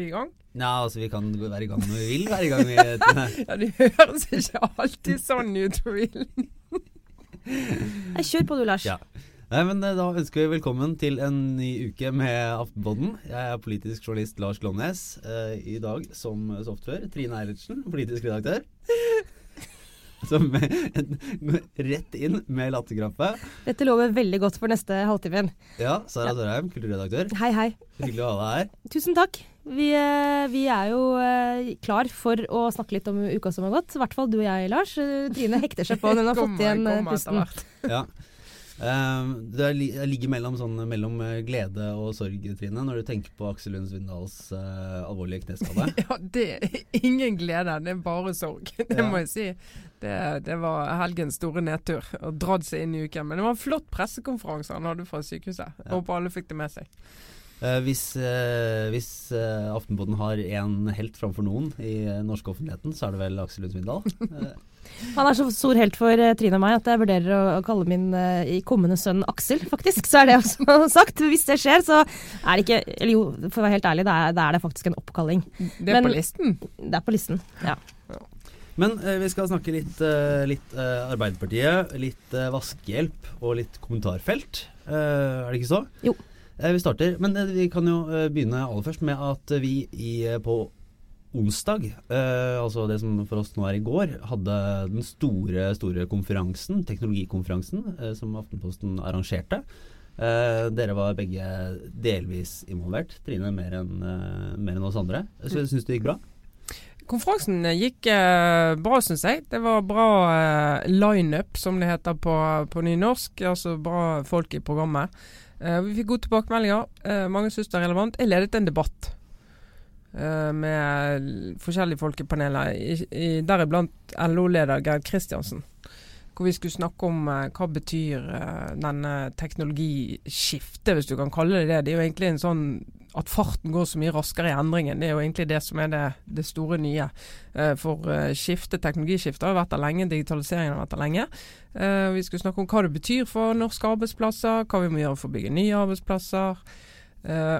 vi i gang? Nei, altså vi kan være i gang når vi vil være i gang. Med, ja, Det høres ikke alltid sånn ut på villen. Kjør på du, Lars. Ja. Nei, men Da ønsker vi velkommen til en ny uke med Aftenpodden. Jeg er politisk journalist Lars Glomnes. Eh, I dag, som software Trine Eilertsen, politisk redaktør. Som rett inn med latterkrampe. Dette lover veldig godt for neste halvtime. Ja, Sara Dørheim, kulturredaktør. Hei, hei. Hyggelig å ha deg her. Tusen takk. Vi, eh, vi, er jo eh, klar for å snakke litt om uka som har gått. I hvert fall du og jeg, Lars. Trine hekter seg på. Hun har fått igjen eh, pusten. Ja. Det ligger mellom, sånn, mellom, glede og sorg, Trine, når du tenker på Aksel Lund Svindals uh, alvorlige kneskade. ja, det er ingen glede, det er bare sorg. Det ja. må jeg si. Det, det, var helgens store nedtur. Og dratt seg inn i uken. Men det var en flott pressekonferanse han hadde fra sykehuset. Ja. Håper alle fikk det med seg. Uh, hvis, uh, hvis uh, Aftenposten har én helt framfor noen i norske offentligheten, så er det vel Aksel Lund Svindal. Han er så stor helt for uh, Trine og meg at jeg vurderer å, å kalle min uh, kommende sønn Aksel, faktisk. Så er det også sagt. Hvis det skjer, så er det ikke Eller jo, for å være helt ærlig, da er, er, det faktisk en oppkalling. Det er Men, på listen? Det er på listen, ja. ja. Men eh, vi skal snakke litt, litt Arbeiderpartiet, litt vaskehjelp og litt kommentarfelt. er det ikke så? Jo. Vi starter, men vi kan jo begynne aller først med at vi i, på onsdag, eh, altså det som for oss nå er i går, hadde den store store konferansen, teknologikonferansen, eh, som Aftenposten arrangerte. Eh, dere var begge delvis involvert. Trine mer enn eh, en oss andre. Så jeg syns det gikk bra. Konferansen gikk eh, bra, syns jeg. Det var bra eh, lineup, som det heter på, på nynorsk. Altså bra folk i programmet. Eh, vi fikk gode tilbakemeldinger. Eh, mange syntes det er relevant. Jeg ledet en debatt Eh, med forskjellige folk i panelet, deriblant LO-leder Gerd Kristiansen. Hvor vi skulle snakke om uh, hva betyr uh, denne teknologiskiftet, hvis du kan kalle det det. Det er jo egentlig en sånn at farten går så mye raskere i endringen. Det er jo egentlig det som er det, det store nye. Uh, for skifte, teknologiskiftet har vært der lenge, digitaliseringen har vært der lenge. vi skulle snakke om hva det betyr for norske arbeidsplasser, hva vi må gjøre for å bygge nye arbeidsplasser.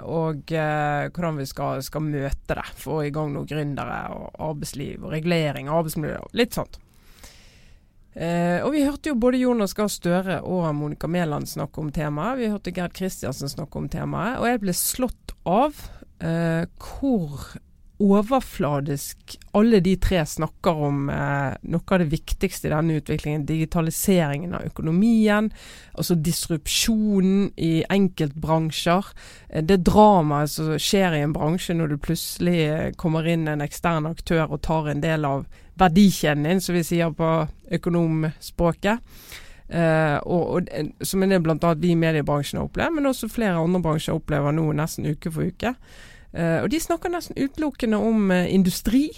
Og hvordan vi skal, skal, møte det. Få i gang noen gründere og arbeidsliv og regulering av arbeidsmiljø. Litt sånt. Uh, og vi hørte jo både Jonas Gahr Støre og Monica Mæland snakke om temaet. Vi hørte Gerd Kristiansen snakke om temaet. Og jeg ble slått av hvor overfladisk alle de tre snakker om eh, noe av det viktigste i denne utviklingen. Digitaliseringen av økonomien, altså disrupsjonen i enkeltbransjer. Eh, det dramaet som skjer i en bransje når du plutselig eh, kommer inn en ekstern aktør og tar en del av verdikjeden som vi sier på økonomspråket. Uh, og, og, som er det bl.a. vi i mediebransjen har opplevd, men også flere andre bransjer opplever nå nesten uke for uke. Uh, og de snakker nesten utelukkende om uh, industri.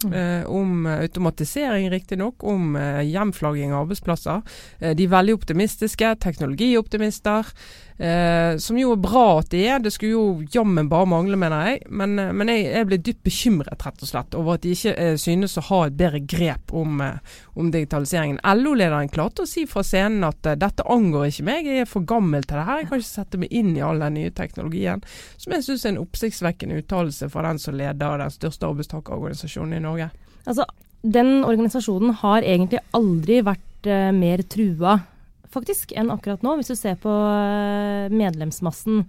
Uh, om automatisering, riktignok. Om hjemflagging av arbeidsplasser. de er veldig optimistiske. Teknologioptimister. Eh, som jo er bra at de er, det skulle jo jammen bare mangle, mener jeg. Men, eh, men jeg, jeg, blir dypt bekymret rett og slett over at de ikke eh, synes å ha et bedre grep om, eh, om digitaliseringen. LO-lederen klarte å si fra scenen at uh, dette angår ikke meg, jeg er for gammel til det her. Jeg kan ikke sette meg inn i all den nye teknologien. Som jeg synes er en oppsiktsvekkende uttalelse fra den som leder den største arbeidstakerorganisasjonen i Norge. Altså, den organisasjonen har egentlig aldri vært uh, mer trua faktisk, enn akkurat nå. Hvis du ser på eh, medlemsmassen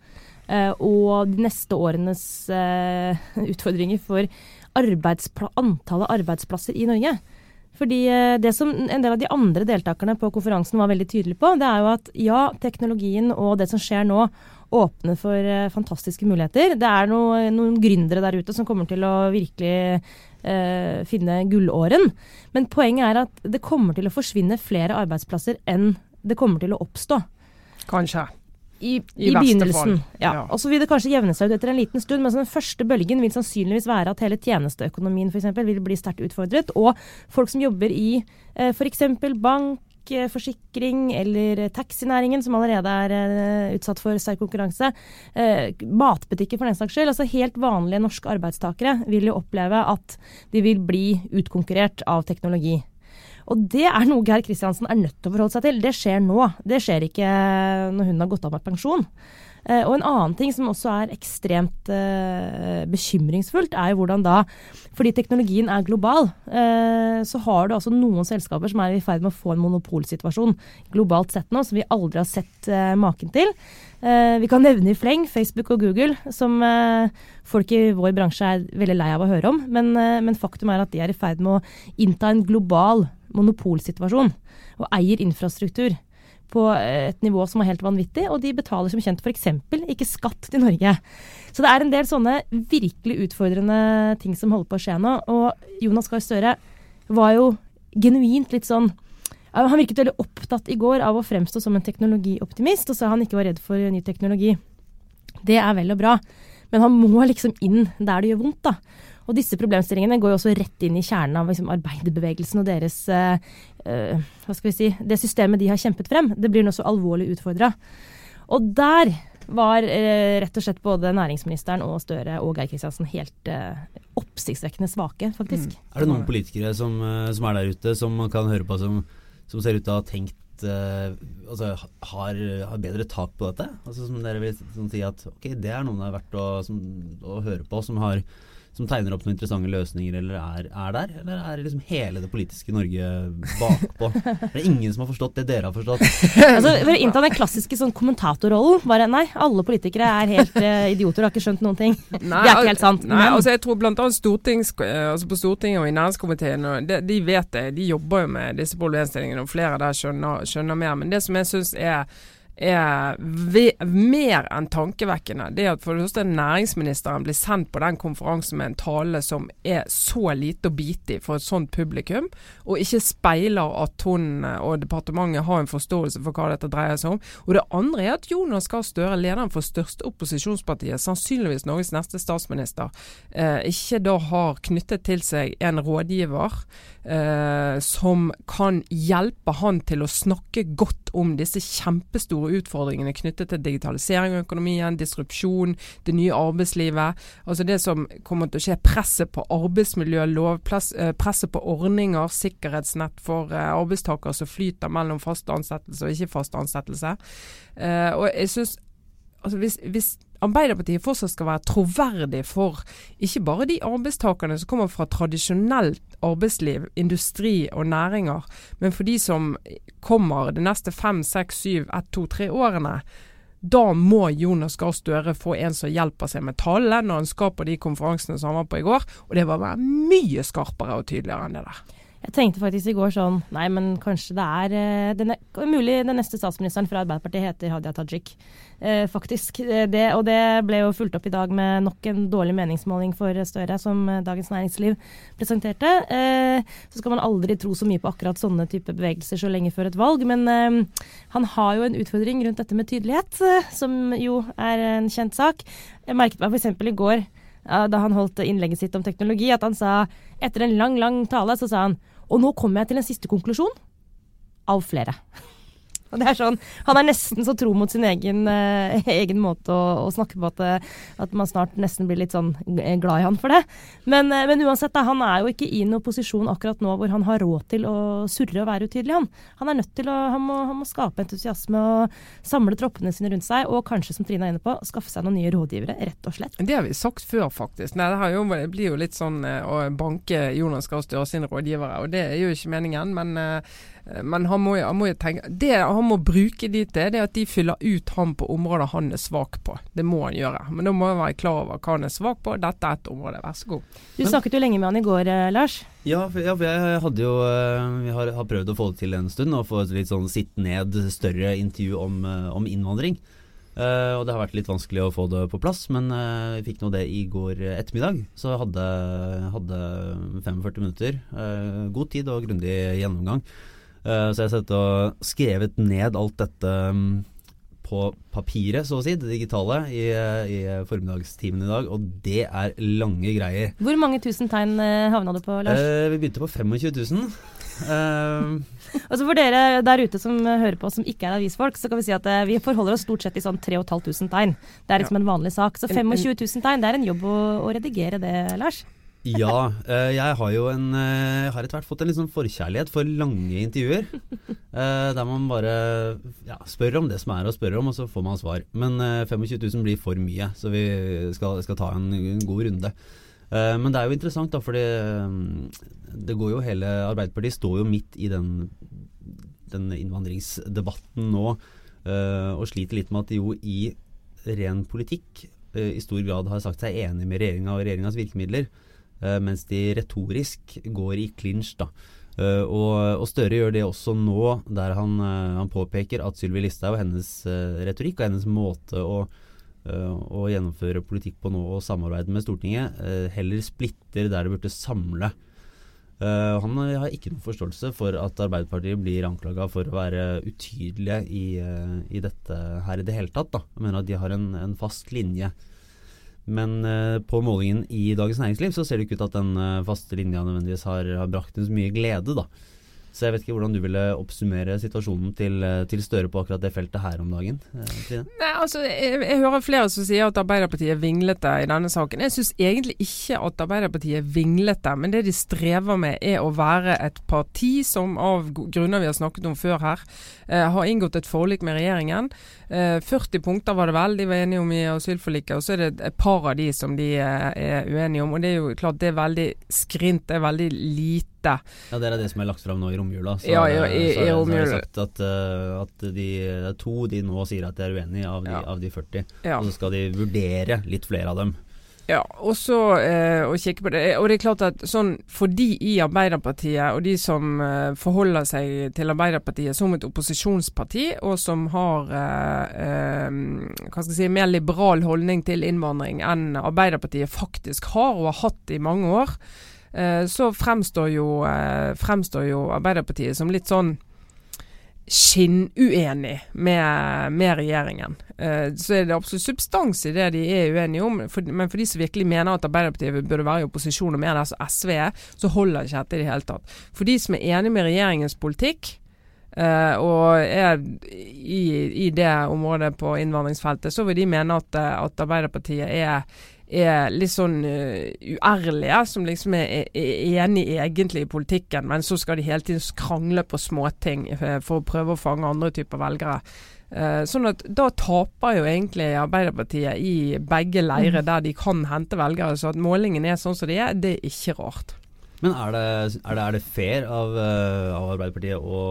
eh, og de neste årenes eh, utfordringer for antallet arbeidsplasser i Norge. Fordi det som en del av de andre deltakerne på konferansen var veldig tydelige på, det er jo at ja, teknologien og det som skjer nå, åpner for fantastiske muligheter. Det er noe, noen gründere der ute som kommer til å virkelig eh, finne gullåren. Men poenget er at det kommer til å forsvinne flere arbeidsplasser enn det kommer til å oppstå. Kanskje. I, I, i begynnelsen. Ja. ja. Og så vil det kanskje jevne seg ut etter en liten stund, men den første bølgen vil sannsynligvis være at hele tjenesteøkonomien f.eks. vil bli sterkt utfordret. Og folk som jobber i eh, f.eks. bank, eh, forsikring eller taxinæringen, som allerede er eh, utsatt for sterk konkurranse. Eh, matbutikker for den saks skyld. Altså helt vanlige norske arbeidstakere vil jo oppleve at de vil bli utkonkurrert av teknologi. Og det er noe Geir Kristiansen er nødt til å forholde seg til. Det skjer nå. Det skjer ikke når hun har gått av med pensjon. Eh, og en annen ting som også er ekstremt eh, bekymringsfullt, er jo hvordan da Fordi teknologien er global, eh, så har du altså noen selskaper som er i ferd med å få en monopolsituasjon globalt sett nå, som vi aldri har sett eh, maken til. Eh, vi kan nevne i fleng Facebook og Google, som eh, folk i vår bransje er veldig lei av å høre om. Men, men faktum er at de er i ferd med å innta en global monopolsituasjon og eier infrastruktur på et nivå som er helt vanvittig, og de betaler som kjent f.eks. ikke skatt til Norge. Så det er en del sånne virkelig utfordrende ting som holder på å skje nå. Og Jonas Gahr Støre var jo genuint litt sånn Han virket veldig opptatt i går av å fremstå som en teknologioptimist, og sa han ikke var redd for ny teknologi. Det er vel og bra, men han må liksom inn der det gjør vondt, da. Og disse problemstillingene går jo også rett inn i kjernen av liksom, arbeiderbevegelsen og deres uh, uh, Hva skal vi si Det systemet de har kjempet frem. Det blir nå så alvorlig utfordra. Og der var uh, rett og slett både næringsministeren og Støre og Geir Kristiansen helt oppsiktsvekkende svake, faktisk. Mm. Er det noen politikere som, som, er der ute, som man kan høre på, som, som ser ut til å ha tenkt altså, har, har, bedre tak på dette? Altså Som dere vil sånn, si at ok, det er noen det er verdt å, som, å høre på, som har som tegner opp noen interessante løsninger, eller er, er der? Eller er det liksom hele det politiske Norge bakpå? er det ingen som har forstått det dere har forstått? altså, for å innta den klassiske sånn kommentatorrollen, bare nei, alle politikere er helt uh, idioter og har ikke skjønt noen ting. Nei, det er ikke helt sant. Nei, men, altså jeg tror blant annet stortings, altså på Stortinget og i næringskomiteen, og de, de, vet det, de jobber jo med disse problemstillingene, og flere der skjønner, skjønner mer. Men det som jeg syns er er mer enn tankevekkende. Det at for det første næringsministeren blir sendt på den konferansen med en tale som er så lite å bite i for et sånt publikum, og ikke speiler at hun og departementet har en forståelse for hva dette dreier seg om. Og det andre er at Jonas Gahr Støre, lederen for største opposisjonspartiet, sannsynligvis Norges neste statsminister, eh, ikke da har knyttet til seg en rådgiver eh, som kan hjelpe han til å snakke godt om disse kjempestore utfordringene knyttet til digitalisering av økonomien, disrupsjon, det nye arbeidslivet. Altså det som kommer til å skje. Presset på arbeidsmiljø, eh, presset på ordninger, sikkerhetsnett for eh, arbeidstakere som flyter mellom fast ansettelse og ikke fast ansettelse. Uh, og jeg synes, altså hvis, hvis Arbeiderpartiet fortsatt skal være troverdig for ikke bare de arbeidstakerne som kommer fra tradisjonelt arbeidsliv, industri og næringer, men for de som kommer de neste fem, seks, syv, ett, to, tre årene. Da må Jonas Gahr Støre få en som hjelper seg med tallene når han skal på de konferansene som han var på i går. Og det var mye skarpere og tydeligere enn det der. Jeg tenkte faktisk i går sånn Nei, men kanskje det er eh, den, Mulig den neste statsministeren fra Arbeiderpartiet heter Hadia Tajik. Eh, faktisk. Eh, det, og det ble jo fulgt opp i dag med nok en dårlig meningsmåling for Støre, som eh, Dagens Næringsliv presenterte. Eh, så skal man aldri tro så mye på akkurat sånne type bevegelser så lenge før et valg. Men eh, han har jo en utfordring rundt dette med tydelighet, som jo er en kjent sak. Jeg merket meg f.eks. i går da han holdt innlegget sitt om teknologi, at han sa etter en lang, lang tale så sa han og nå kommer jeg til en siste konklusjon. Av flere. Og det er sånn, Han er nesten så tro mot sin egen, eh, egen måte å, å, snakke på at, eh, at, man snart nesten blir litt sånn glad i han for det. Men, eh, men uansett, da, han er jo ikke i noen posisjon akkurat nå hvor han har råd til å surre og være utydelig. Han, han er nødt til å han må, han må, skape entusiasme og samle troppene sine rundt seg, og kanskje, som Trine er inne på, skaffe seg noen nye rådgivere, rett og slett. Det har vi sagt før, faktisk. Nei, det, jo, det blir jo litt sånn å banke Jonas Gahr Støre sine rådgivere, og det er jo ikke meningen. men Eh, men han må, han må, jo tenke Det han må bruke de til, det er at de fyller ut ham på områder han er svak på. Det må han gjøre. Men da må han være klar over hva han er svak på. Dette er et område. Vær så god. Du snakket jo lenge med han i går, eh, Lars. Ja, for, ja, for jeg hadde jo eh, Vi har, har, prøvd å få det til en stund. Å få et litt sånn sitt ned, større intervju om, om innvandring. Uh, og det har vært litt vanskelig å få det på plass, men uh, vi fikk nå det i går ettermiddag. Så hadde, hadde 45 minutter. Uh, god tid og grundig gjennomgang. Uh, så jeg har og skrevet ned alt dette um, på papiret, så å si, det digitale, i, i formiddagstimen i dag. Og det er lange greier. Hvor mange tusen tegn uh, havna du på, Lars? Uh, vi begynte på 25 000. altså For dere der ute som hører på som ikke er avisfolk, så kan vi si at vi forholder oss stort sett i sånn 3500 tegn. Det er liksom ja. en vanlig sak. Så 25 000 tegn, det er en jobb å, å redigere det, Lars? Ja, eh, jeg har jo en eh, Jeg har etter hvert fått en sånn forkjærlighet for lange intervjuer. eh, Der man bare ja, spør om det som er å spørre om, og så får man svar. Men eh, 25 000 blir for mye, så vi skal, skal ta en, en god runde. Men det er jo interessant, da, fordi det går jo hele Arbeiderpartiet står jo midt i den, den innvandringsdebatten nå, og sliter litt med at de jo i ren politikk i stor grad har sagt seg enig med regjeringa og regjeringas virkemidler. Eh, mens de retorisk går i klinsj. da. Eh, og, og Støre gjør det også nå, der han, eh, han påpeker at Sylvi Listhaug hennes retorikk og hennes måte å, å gjennomføre politikk på nå og samarbeide med Stortinget, heller splitter der det burde samle. Han har ikke noen forståelse for at Arbeiderpartiet blir anklaga for å være utydelige i, i dette her i det hele tatt. Da. Jeg mener at de har en, en fast linje. Men uh, på målingen i Dagens Næringsliv så ser det ikke ut at den uh, faste linja nødvendigvis har, har brakt dem så mye glede, da. Så jeg vet ikke hvordan du ville oppsummere situasjonen til, eh, til Støre på akkurat det feltet her om dagen? eh, Nei, altså, jeg, jeg hører flere som sier at Arbeiderpartiet er vinglete i denne saken. Jeg syns egentlig ikke at Arbeiderpartiet er vinglete, men det de strever med er å være et parti som av grunner vi har snakket om før her, eh, har inngått et forlik med regjeringen. Eh, 40 punkter var det vel de var enige om i asylforliket, og så er det et par av de som de eh, er uenige om. og Det er jo klart det er veldig skrint, det er veldig lite. Ja, Det er det som er lagt fram nå i romjula. Så, Ja, ja, i- så, i er det romjula. sagt at, uh, at de, det er to de nå sier at de er uenige av de, Ja. av de 40. Ja. Og så skal de vurdere litt flere av dem. Ja, og så eh, å kikke på det. Og det er klart at sånn for de i Arbeiderpartiet, og de som eh, forholder seg til Arbeiderpartiet som et opposisjonsparti, og som har eh, eh, hva skal jeg si, mer liberal holdning til innvandring enn Arbeiderpartiet faktisk har og har hatt i mange år, så fremstår jo, eh, fremstår jo Arbeiderpartiet som litt sånn skinnuenig med, med regjeringen. Eh, så er det absolutt substans i det de er uenige om. Men for de som virkelig mener at Arbeiderpartiet burde være i opposisjon og mer der som SV er, så holder ikke dette i det hele tatt. For de som er enig med regjeringens politikk, Uh, og er i, i det området på innvandringsfeltet, så vil de mene at, eh, at Arbeiderpartiet er er litt sånn uh, uærlige, som liksom er, er enig egentlig i politikken, men så skal de hele tiden krangle på småting uh, for å prøve å fange andre typer velgere. Uh, sånn at Da taper jo egentlig Arbeiderpartiet i begge leirer der de kan hente velgere. Så at målingen er sånn som de er, det er ikke rart. Men er det, er det, er det fair av, av Arbeiderpartiet å,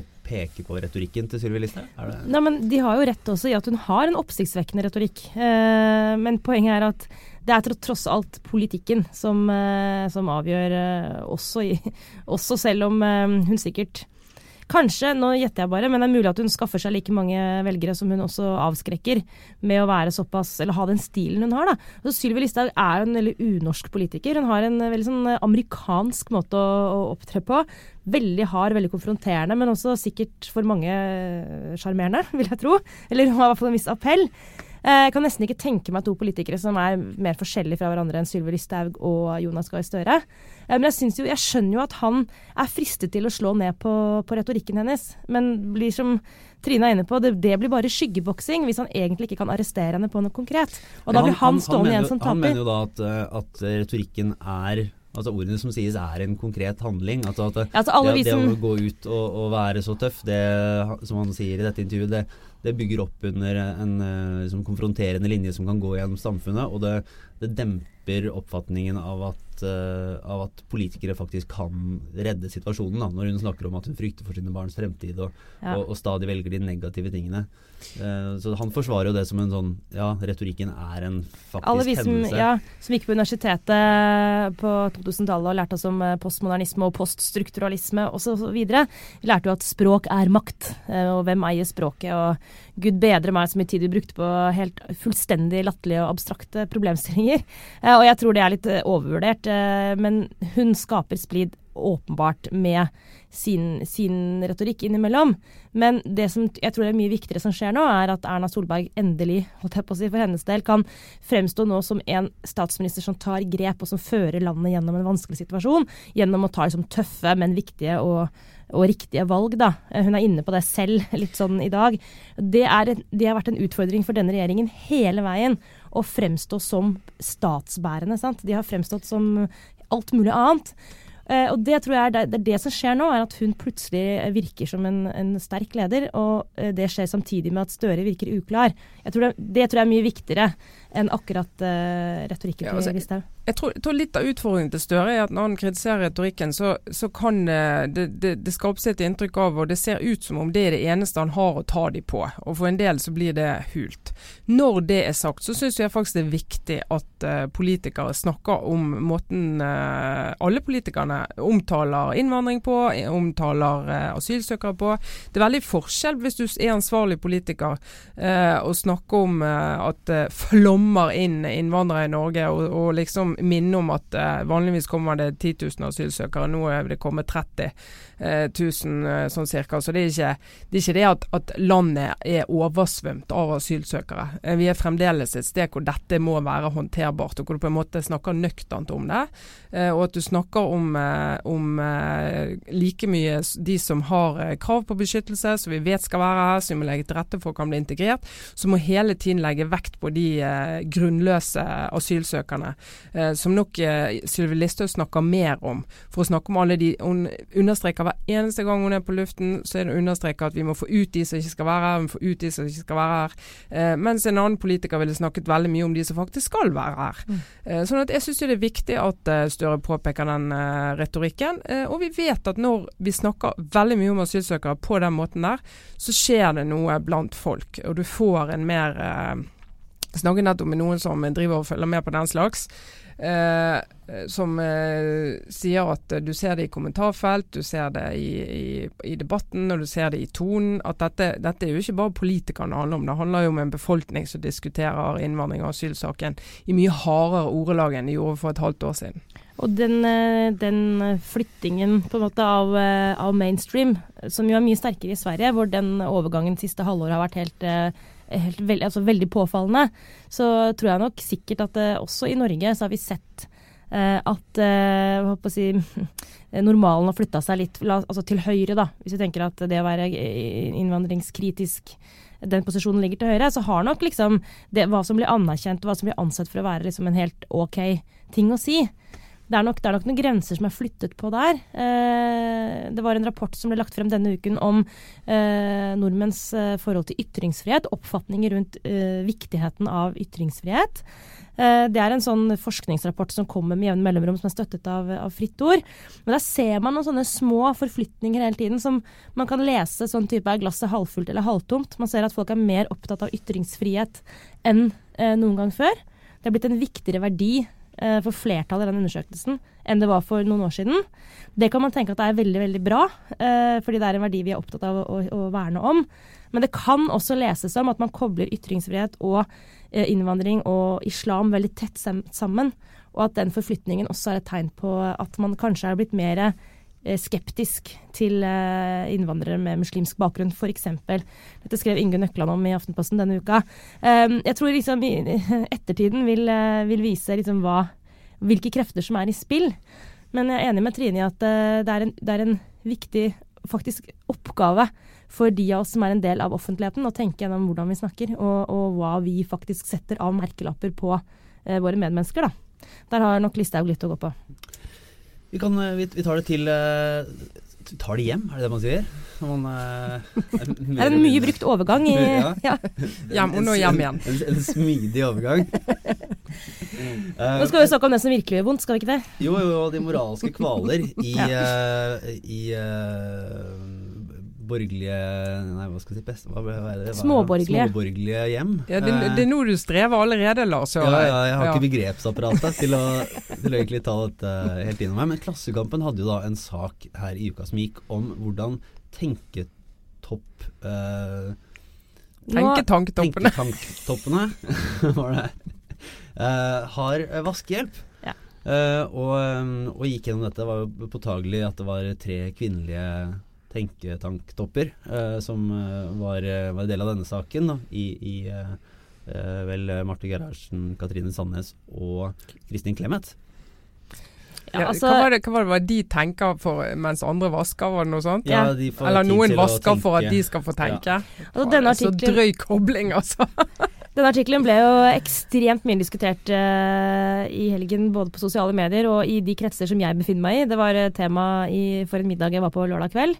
å peke på retorikken til Sylvi Listhaug? Nei, men De har jo rett også i at hun har en oppsiktsvekkende retorikk. Eh, men poenget er at det er tross alt politikken som, eh, som avgjør, eh, også, i, også selv om eh, hun sikkert Kanskje, nå gjetter jeg bare, men det er mulig at hun skaffer seg like mange velgere som hun også avskrekker med å være såpass, eller ha den stilen hun har. da. Så Sylvi Listhaug er jo en veldig unorsk politiker. Hun har en veldig sånn amerikansk måte å, å opptre på. Veldig hard, veldig konfronterende, men også sikkert for mange sjarmerende, vil jeg tro. Eller hun har i hvert fall en viss appell. Eh, Jeg kan nesten ikke tenke meg to politikere som er mer forskjellige fra hverandre enn Sylvi Listhaug og Jonas Gahr Støre. Eh, Men jeg, jo, jeg skjønner jo at han er fristet til å slå ned på, på retorikken hennes. Men blir som Trine er inne på, det, det blir bare skyggeboksing hvis han egentlig ikke kan arrestere henne på noe konkret. Og da blir han, stående mener igjen jo- som Han mener jo da at, eh, at retorikken er Altså ordene som sies er en konkret handling. Altså at Ja, altså det, det å gå ut og, og være så tøff, det som han sier i dette intervjuet, det, det bygger opp under en eh, liksom, konfronterende linje som kan gå gjennom samfunnet. Og det, det demper oppfatningen av at, eh, av at politikere faktisk kan redde situasjonen. Da, når hun snakker om at hun frykter for sine barns fremtid og, Ja. og, og stadig velger de negative tingene. Uh, så han forsvarer jo det som en sånn Ja, retorikken er en faktisk Alle vi som, hendelse. ja, som gikk på universitetet på 2000-tallet og lærte oss om eh, postmodernisme og poststrukturalisme osv., lærte jo at språk er makt, eh, og hvem eier språket. Og gud bedre meg så mye tid vi brukte på helt fullstendig latterlige og abstrakte problemstillinger. Eh, Og jeg tror det er litt eh, overvurdert, eh, men hun skaper splid åpenbart med sin, sin retorikk innimellom. Men det som jeg tror er mye viktigere som skjer nå, er at Erna Solberg endelig, holdt jeg på å si for hennes del, kan fremstå nå som en statsminister som tar grep, og som fører landet gjennom en vanskelig situasjon. Gjennom å ta liksom, tøffe, men viktige og, og riktige valg. Da. Eh, Hun er inne på det selv litt sånn i dag. Det, er, det har vært en utfordring for denne regjeringen hele veien. Å fremstå som statsbærende. Sant? De har fremstått som alt mulig annet. Eh, og det tror jeg er det, det, er det som skjer nå, er at hun plutselig virker som en, en sterk leder. Og eh, det skjer samtidig med at Støre virker uklar. Tror det, det, tror jeg er mye viktigere enn akkurat uh, retorikken ja, altså, til Listhaug. Jeg tror, jeg tror, litt av utfordringen til Støre er at når han kritiserer retorikken, så, så kan det, det, det skapes et inntrykk av, og det ser ut som om det er det eneste han har å ta de på. Og for en del så blir det hult. Når det er sagt, så syns jeg faktisk det er viktig at uh, politikere snakker om måten uh, alle politikerne omtaler innvandring på, omtaler uh, asylsøkere på. Det er veldig forskjell hvis du er ansvarlig politiker og snakker om at flommer inn innvandrere i Norge, og, og liksom minne om at uh, vanligvis kommer det 10 000 asylsøkere, nå er det kommet 30 000 sånn cirka. Så det er ikke det, er ikke det at, at, landet er oversvømt av asylsøkere. Uh, vi er fremdeles et sted hvor dette må være håndterbart, og hvor du på en måte snakker nøkternt om det. og at du snakker om, om like mye de som har krav på beskyttelse, som vi vet skal være her, som vi må legge til rette for kan bli integrert. Så må hele tiden legge vekt på de eh, grunnløse asylsøkerne, eh, som nok eh, Sylvi Listhaug snakker mer om. For å snakke om alle de Hun understreker hver eneste gang hun er på luften, så er det å understreke at vi må få ut de som ikke skal være her, vi må få ut de som ikke skal være her. Eh, mens en annen politiker ville snakket veldig mye om de som faktisk skal være her. Mm. Eh, sånn at jeg syns det er viktig at uh, Støre påpeker den uh, retorikken. Eh, og vi vet at når vi snakker veldig mye om asylsøkere på den måten der, så skjer det noe blant folk. Og du får en mer uh, snakket nettopp med noen som driver og følger med på den slags. Eh, som eh, sier at du ser det i kommentarfelt, du ser det i, i, i debatten og du ser det i tonen. At dette, dette, er jo ikke bare politikerne det handler om, det handler jo om en befolkning som diskuterer innvandring og asylsaken i mye hardere ordelag enn de gjorde for et halvt år siden. Og den, eh, den flyttingen måte av, eh, av, mainstream, som jo er mye sterkere i Sverige, hvor den overgangen siste halvåret har vært helt eh, veld, altså veldig påfallende, så tror jeg nok sikkert at uh, også i Norge så har vi sett uh, at å si, normalen har flytta seg litt altså til høyre, da. Hvis vi tenker at det å være innvandringskritisk den posisjonen ligger til høyre, så har nok liksom det, hva som blir anerkjent og hva som blir ansett for å være liksom en helt OK ting å si, det er, nok, det er nok noen grenser som er flyttet på der. Eh, det var en rapport som ble lagt frem denne uken om eh, nordmenns eh, forhold til ytringsfrihet. Oppfatninger rundt eh, viktigheten av ytringsfrihet. Eh, det er en sånn forskningsrapport som kommer med jevne mellomrom, som er støttet av, av, Fritt Ord. Men der ser man noen sånne små forflytninger hele tiden, som man kan lese sånn type er glasset halvfullt eller halvtomt. Man ser at folk er mer opptatt av ytringsfrihet enn eh, noen gang før. Det er blitt en viktigere verdi for flertallet i den undersøkelsen enn det var for noen år siden. Det kan man tenke at er veldig veldig bra, eh, fordi det er en verdi vi er opptatt av å, å, verne om. Men det kan også leses som at man kobler ytringsfrihet og eh, innvandring og islam veldig tett sammen. Og at den forflytningen også er et tegn på at man kanskje er blitt mer Eh, skeptisk til eh, innvandrere med muslimsk bakgrunn, f.eks. Dette skrev Ingunn Nøkland om i Aftenposten denne uka. Ehm, jeg tror liksom ettertiden vil, eh, vil vise liksom hva, hvilke krefter som er i spill. Men jeg er enig med Trine i at det er, en, det er en viktig faktisk oppgave for de av oss som er en del av offentligheten, å tenke gjennom hvordan vi snakker, og, og hva vi faktisk setter av merkelapper på eh, våre medmennesker. Da. Der har nok Listhaug litt å gå på. Vi, kan, eh, vi, vi tar det til uh, Vi tar det hjem, er det det man sier? Man, er, det er en mye brukt overgang i ja. ja. Hjem og nå hjem igjen. En, en, en smidig overgang. Nå skal vi snakke om det som virkelig gjør vondt, skal vi ikke det? Jo, jo, de moralske kvaler i, ja. uh, i borgerlige Nei, hva skal jeg si best? Hva, hva er det? Småborgerlige. Småborgerlige hjem. Ja, det, det, er nå du strever allerede, Lars. Ja, ja, jeg har ja. ikke begrepsapparatet til å, til å egentlig ta dette helt innom meg. Men Klassekampen hadde jo da en sak her i uka som gikk om hvordan tenketopp eh, Tenketanktoppene. Tenketanktoppene var det. Uh, har vaskehjelp. Ja. Uh, og, og, gikk gjennom dette. Det var jo påtagelig at det var tre kvinnelige tenketanktopper uh, som uh, var, uh, var, del av denne saken. Da, I, i vel Marte Gerhardsen, Katrine Sandnes og Kristin Clemet. Ja, altså, hva, var det, hva var det de tenker for mens andre vasker, var det noe sånt? Ja, Eller noen vasker for at de skal få tenke? Ja. Altså, Så drøy kobling, altså. Den artikkelen ble jo ekstremt mye diskutert uh, i helgen, både på sosiale medier og i de kretser som jeg befinner meg i. Det var tema i, for en middag jeg var på lørdag kveld.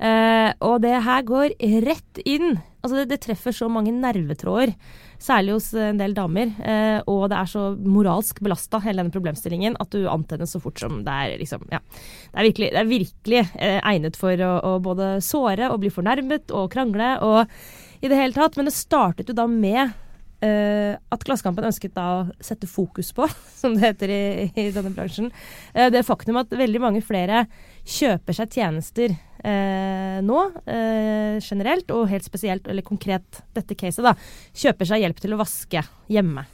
Uh, og det her går rett inn. Altså det, det, treffer så mange nervetråder, særlig hos en del damer. Eh, og det er så moralsk belasta, hele denne problemstillingen, at du antennes så fort som det er liksom Ja. Det er virkelig, det er virkelig egnet for å, å både såre og bli fornærmet og krangle og i det hele tatt. Men det startet jo da med at Klassekampen ønsket da å sette fokus på, som det heter i, i denne bransjen, uh, det faktum at veldig mange flere kjøper seg tjenester uh, nå, generelt, og helt spesielt, eller konkret dette caset, da, kjøper seg hjelp til å vaske hjemme.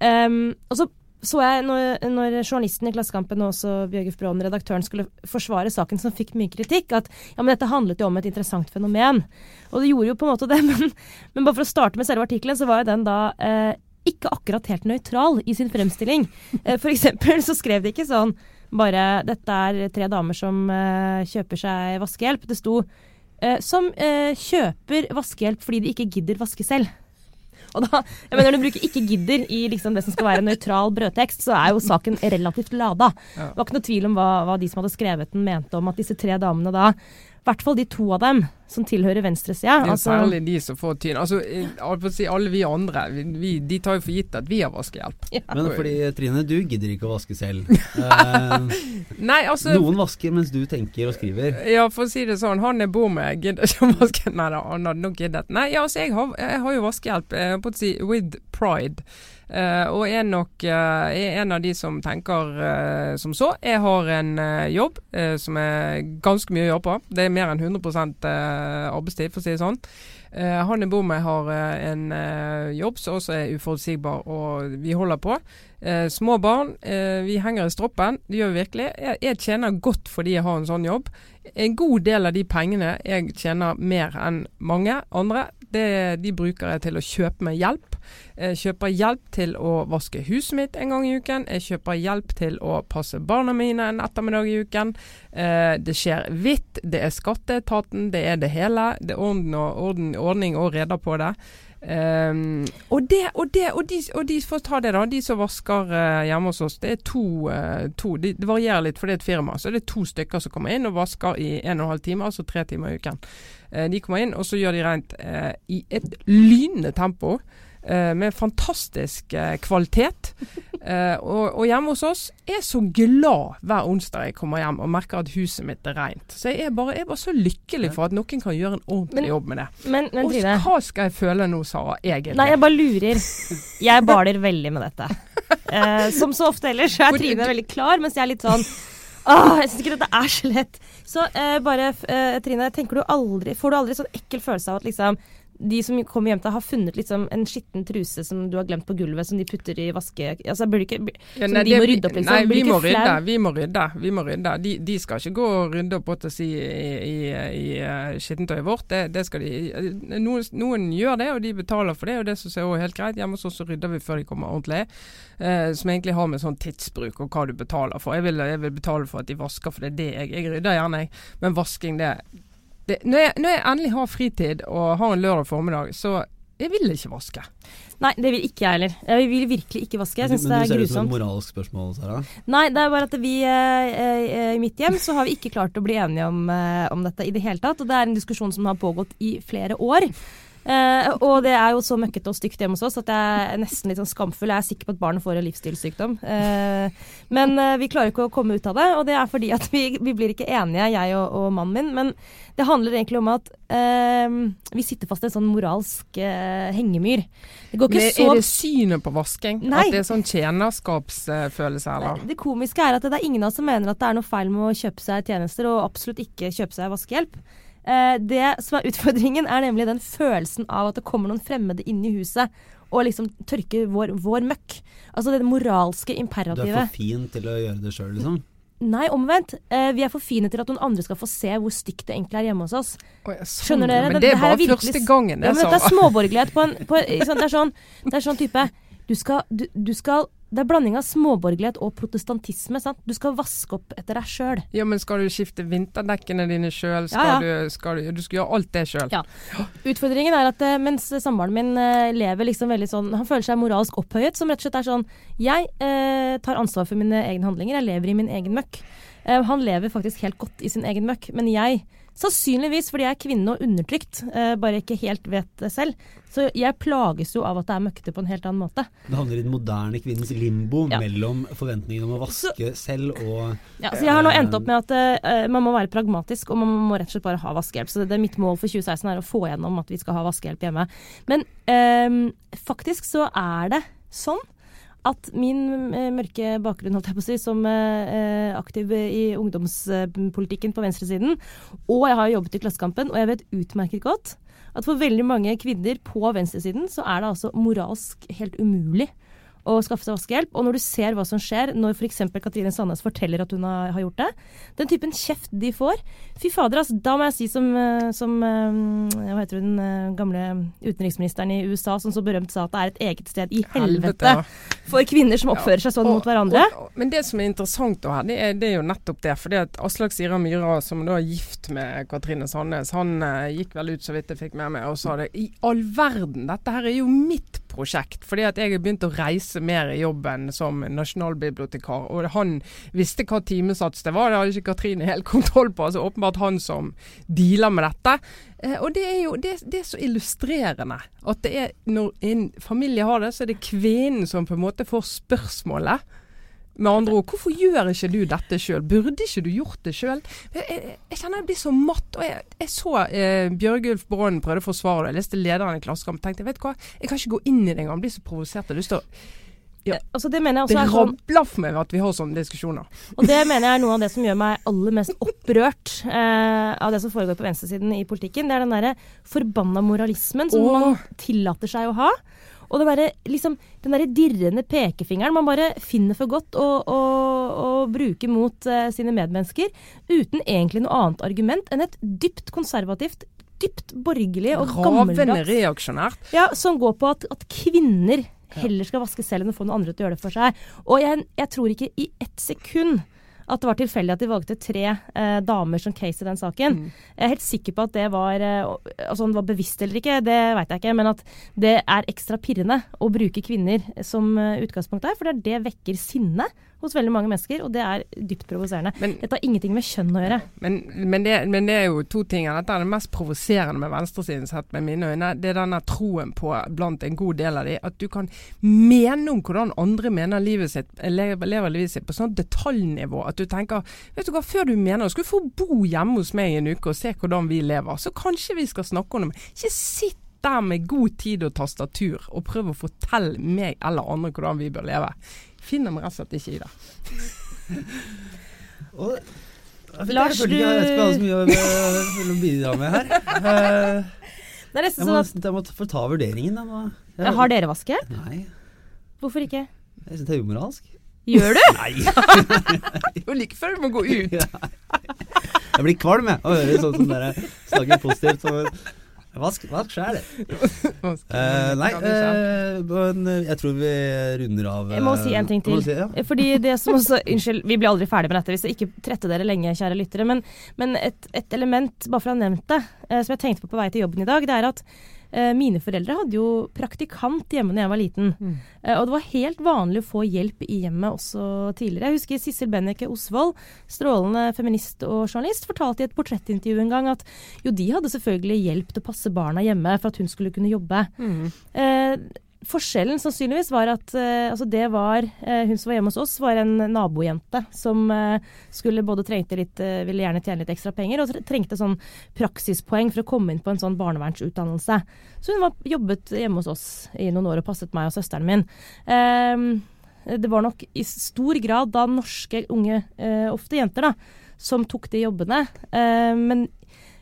Um, og så så jeg når, når journalisten i Klassekampen og også Bjørgulf Brånen, redaktøren, skulle forsvare saken som fikk mye kritikk, at ja, men dette handlet jo om et interessant fenomen. Og det gjorde jo på en måte det, men, men bare for å starte med selve artikkelen, så var jo den da eh, ikke akkurat helt nøytral i sin fremstilling. Eh, for eksempel så skrev de ikke sånn bare 'dette er tre damer som eh, kjøper seg vaskehjelp'. Det sto eh, 'som eh, kjøper vaskehjelp fordi de ikke gidder vaske selv'. Og da, jeg mener Når du bruker 'ikke gidder' i liksom det som skal være en nøytral brødtekst, så er jo saken relativt lada. Det var ikke noe tvil om hva, hva de som hadde skrevet den, mente om at disse tre damene da i hvert fall de to av dem som tilhører venstresida. Det er altså, særlig de som får tyn. Altså, si, alle vi andre, vi, de tar jo for gitt at vi har vaskehjelp. Ja. Men fordi Trine, du gidder ikke å vaske selv. uh, Nei, altså, noen vasker mens du tenker og skriver. Ja, for å si det sånn. Han jeg bor med, gidder ikke å vaske. Nei da, han hadde nok giddet. Nei, altså, jeg har, jeg har jo vaskehjelp, jeg eh, på å si with pride. Uh, og er nok uh, er en av de som tenker uh, som så. Jeg har en jobb som er ganske mye å gjøre på. Det er mer enn 100 arbeidstid, for å si det sånn. han jeg bor med har en jobb som også er uforutsigbar, og vi holder på. små barn, vi henger i stroppen. Det gjør vi virkelig. Jeg, jeg tjener godt fordi jeg har en sånn jobb. En god del av de pengene jeg tjener mer enn mange andre, det, de bruker jeg til å kjøpe meg hjelp. Jeg kjøper hjelp til å vaske huset mitt en gang i uken. Jeg kjøper hjelp til å passe barna mine en ettermiddag i uken. Eh, det skjer hvitt. Det er skatteetaten. Det er det hele. Det er orden og, orden, ordning og reder på det. Um, og, det, og, det, og, de, og de får ta det da, de som vasker uh, hjemme hos oss, det er to, uh, to de, Det varierer litt, for det er et firma. Så det er to stykker som kommer inn og vasker i en og en halv time, altså tre timer i uken. Uh, de kommer inn, og så gjør de rent i et lynende tempo. Uh, med fantastisk kvalitet. Og, og, hjemme hos oss er så glad hver onsdag jeg kommer hjem og merker at huset mitt er rent. Så jeg er bare, jeg er bare så lykkelig for at noen kan gjøre en ordentlig men, jobb med det. Men, men, og hva skal jeg føle nå, Sara, egentlig? Nei, jeg bare lurer. Jeg baler veldig med dette. som så ofte ellers så er Trine veldig klar, mens jeg er litt sånn Åh, jeg syns ikke dette er så lett. Så bare, Trine, tenker du aldri, får du aldri sånn ekkel følelse av at liksom de som kommer hjem til har funnet liksom en skitten truse som du har glemt på gulvet, som de putter i vaske... Altså, blir ikke, ja, nei, de må rydde opp, liksom. Nei, vi må rydde, vi må rydde. Vi må rydde. De, de skal ikke gå og rydde opp og si, i, i, i uh, skittentøyet vårt. Det, det, skal de noen, noen, gjør det, og de betaler for det, og det syns jeg er helt greit. Hjemme hos oss så rydder vi før de kommer ordentlig. Eh, som egentlig har med sånn tidsbruk og hva du betaler for. Jeg vil, jeg vil betale for at de vasker, for det er det jeg Jeg rydder gjerne, jeg. Men vasking, det det, når, jeg, når, jeg, endelig har fritid og har en lørdag formiddag, så jeg vil ikke vaske. Nei, det vil ikke jeg heller. Jeg vil virkelig ikke vaske. Jeg syns det er grusomt. Men du ser det som et moralsk spørsmål, Sara? Nei, det er bare at vi eh, eh, i mitt hjem så har vi ikke klart å bli enige om, eh, om dette i det hele tatt. Og det er en diskusjon som har pågått i flere år. Uh, og det er jo så møkkete og stygt hjemme hos oss at jeg er nesten litt sånn skamfull. Jeg er sikker på at barnet får en livsstilssykdom. Eh, men eh, vi klarer ikke å komme ut av det, og det er fordi at vi, vi blir ikke enige, jeg og, og, mannen min. Men det handler egentlig om at vi sitter fast i en sånn moralsk hengemyr. Det går ikke men, så Er det synet på vasking? Nei. At det er sånn tjenerskapsfølelse, eller? Det komiske er at det er ingen av oss som mener at det er noe feil med å kjøpe seg tjenester, og absolutt ikke kjøpe seg vaskehjelp. Eh, det som er utfordringen, er nemlig den følelsen av at det kommer noen fremmede inn i huset og liksom tørker vår, vår møkk. Altså det moralske imperativet. Du er for fin til å gjøre det sjøl, liksom? Nei, omvendt. Eh, vi er for fine til at noen andre skal få se hvor stygt det egentlig er hjemme hos oss. Oh, ja, sånn, Skjønner dere? Men det, det er bare virkelig, første gangen jeg ja, men Det er småborgerlighet på en på, sånn, det, er sånn, det er sånn type du skal, du, du skal det er blanding av småborgerlighet og protestantisme. sant? Du skal vaske opp etter deg sjøl. Ja, men skal du skifte vinterdekkene dine sjøl? Ja, ja. Du, du, du skal gjøre alt det sjøl? Ja. Utfordringen er at eh, mens samboeren min eh, lever liksom veldig sånn Han føler seg moralsk opphøyet, som rett og slett er sånn Jeg eh, tar ansvar for mine egne handlinger, jeg lever i min egen møkk. Eh, han lever faktisk helt godt i sin egen møkk, men jeg Sannsynligvis fordi jeg er kvinne og undertrykt, eh, bare ikke helt vet det selv. Så jeg plages jo av at det er møkkete på en helt annen måte. Det havner i den moderne kvinnens limbo Ja. mellom forventningen om å vaske selv og Ja, så jeg har nå endt opp med at uh, man må være pragmatisk, og man må rett og slett bare ha vaskehjelp. Så det er mitt mål for 2016 er å få gjennom at vi skal ha vaskehjelp hjemme. Men eh, faktisk så er det sånn at min eh, mørke bakgrunn, holdt jeg på å si, som eh, eh, aktiv i ungdomspolitikken på venstresiden, og jeg har jobbet i Klassekampen, og jeg vet utmerket godt at for veldig mange kvinner på venstresiden så er det altså moralsk helt umulig å skaffe seg vaskehjelp. Og når du ser hva som skjer når f.eks. Katrine Sandnes forteller at hun har, har gjort det, den typen kjeft de får Fy fader, altså, da må jeg si som, eh, som eh, Hva heter hun, eh, gamle utenriksministeren i USA som så berømt sa at det er et eget sted i helvete, ja. for kvinner som oppfører seg sånn mot hverandre. Og, og, men det som er interessant da, her, det er, det er jo nettopp det. fordi at Aslak Sira Myhra, som da er gift med Katrine Sandnes, han eh, gikk vel ut så vidt jeg fikk med meg og sa det. I all verden, dette her er jo mitt prosjekt. Fordi at jeg har begynt å reise mer i jobben som nasjonalbibliotekar. Og han visste hva timesats det var, det hadde ikke Katrine helt kontroll på. altså Åpenbart han som dealer med dette. Eh, og det er jo det, det er så illustrerende. At det er når en familie har det, så er det kvinnen som på en måte får spørsmålet. Med andre ord, hvorfor gjør ikke du dette sjøl? Burde ikke du gjort det sjøl? Jeg, jeg, jeg kjenner jeg blir så matt. og Jeg, jeg så eh, Bjørgulf Brånen prøvde å forsvare det. Jeg leste lederen i Klassekampen tenkte jeg, vet du hva, jeg kan ikke gå inn i det engang. Jeg blir så provosert. Jeg har Ja. Altså, det mener jeg også er sånn rabler for meg at vi har sånne diskusjoner. Og det mener jeg er noe av det som gjør meg aller mest opprørt eh, av det som foregår på venstresiden i politikken. Det er den derre forbanna moralismen som Åh. man tillater seg å ha. Og den derre liksom, den derre dirrende pekefingeren man bare finner for godt å, å, å bruke mot uh, sine medmennesker, uten egentlig noe annet argument enn et dypt konservativt, dypt borgerlig og Ravende gammeldags reaksjonært. ja, som går på at, at kvinner heller skal vaske selv enn å få noen andre til å gjøre det for seg. Og jeg, jeg tror ikke i ett sekund at det var tilfeldig at de valgte tre eh, damer som case i den saken. Jeg er helt sikker på at det var eh, altså om det var bevisst eller ikke, det veit jeg ikke. Men at det er ekstra pirrende å bruke kvinner som eh, utgangspunkt der. For det, er det vekker sinne hos veldig mange mennesker, og det er dypt provoserende. Dette har ingenting med kjønn å gjøre. Men, men, det, men det er jo to ting. Dette er det mest provoserende med venstresiden sett med mine øyne. Det er denne troen på blant en god del av de at du kan mene om hvordan andre mener livet sitt, lever, livet sitt på sånn detaljnivå at du tenker vet du hva, før du mener det, skal du få bo hjemme hos meg i en uke og se hvordan vi lever. Så kanskje vi skal snakke om det. Ikke sitt der med god tid og tastatur og prøv å fortelle meg eller andre hvordan vi bør leve. Finner vi rett og slett ikke i det. Lars, ikke jeg vet ikke hva du- så mye å bidra med her. Eh, Det er nesten Jeg må, sånn at jeg må få ta vurderingen. Jeg må, jeg, Har dere vaske? Nei, Hvorfor ikke? jeg syns det er umoralsk. Gjør du? Nei! Det er jo like før du må gå ut. Jeg blir kvalm jeg, å høre sånn som dere snakker positivt. Så, vask vask sjæl. uh, nei, uh, men eh, jeg tror vi runder av Jeg må si en ting eh, til. Si, ja. Fordi det som også, Unnskyld, vi blir aldri ferdig med dette. Vi skal ikke trette dere lenge, kjære lyttere. Men, men et, et element, bare for å ha nevnt det, eh, som jeg tenkte på på vei til jobben i dag, det er at eh, mine foreldre hadde jo praktikant hjemme da jeg var liten. Mm. Eh, og det var helt vanlig å få hjelp i hjemmet også tidligere. Jeg husker Sissel Benneke Osvold, strålende feminist og journalist, fortalte i et portrettintervju en gang at jo, de hadde selvfølgelig hjelp til å passe barna hjemme for at hun skulle kunne jobbe. Mm. Eh, forskjellen sannsynligvis var at uh, altså det var uh, Hun som var hjemme hos oss, var en nabojente som uh, skulle både trengte litt Ville gjerne tjene litt ekstra penger, og trengte sånn praksispoeng for å komme inn på en sånn barnevernsutdannelse. Så hun var, jobbet hjemme hos oss i noen år og passet meg og søsteren min. Eh, det var nok i stor grad da norske unge, ofte jenter, da, som tok de jobbene. Eh, men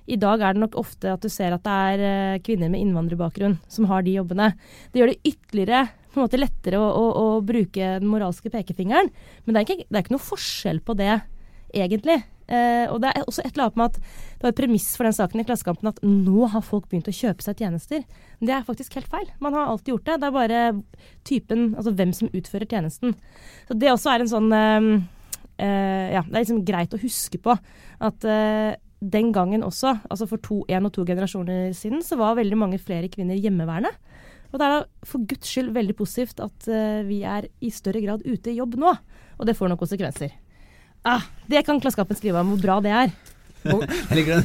i dag er det nok ofte at du ser at det er eh, kvinner med innvandrerbakgrunn som har de jobbene. Det gjør det ytterligere på en måte lettere å, å, å bruke den moralske pekefingeren. Men det er, ikke, det er ikke noe forskjell på det, egentlig. Eh, og det er også et eller annet med at det var et premiss for den saken i Klassekampen at nå har folk begynt å kjøpe seg tjenester. Det er faktisk helt feil. Man har alltid gjort det. Det er bare typen, altså hvem som utfører tjenesten. Så det også er en sånn eh, eh, Ja, det er liksom greit å huske på at den gangen også, altså for to, en og to generasjoner siden, så var veldig mange flere kvinner hjemmeværende. Og det er da for guds skyld veldig positivt at uh, vi er i større grad ute i jobb nå. Og det får noen konsekvenser. Ah, det kan Klassekampen skrive om hvor bra det er. Jeg.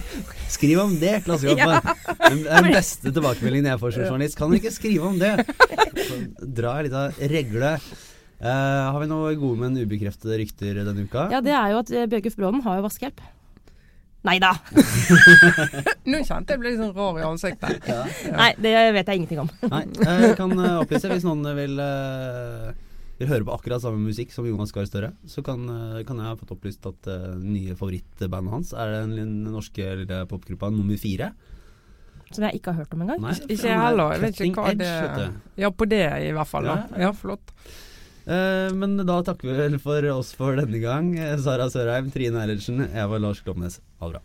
Skriv om det, Klassekampen. er den beste tilbakemeldingen jeg får som journalist. Kan dere ikke skrive om det? Så dra litt av regle. Uh, har vi noe gode, men ubekreftede rykter denne uka? Ja, det er jo at uh, Bjørgulf Brånen har jo vaskehjelp. Nei da. Nå kjente jeg ble litt sånn rar i ansiktet. Ja. Nei, det vet jeg ingenting om. Nei, jeg kan eh, opplyse hvis noen vil, eh, vil høre på akkurat samme musikk som Jonas Gahr Støre, så kan, eh, kan jeg ha fått opplyst at uh, nye favorittbandet hans er den norske lille popgruppa Nummer Fire. Som jeg ikke har hørt om engang. Ikke jeg heller. Jeg vet ikke hva Edge, det. Ja, på det i hvert fall. Ja. Ja, flott. Eh, men da takker vi vel for oss for denne gang. Eh, Sara Sørheim, Trine Eilertsen, jeg var Lars Klomnes. Ha det bra.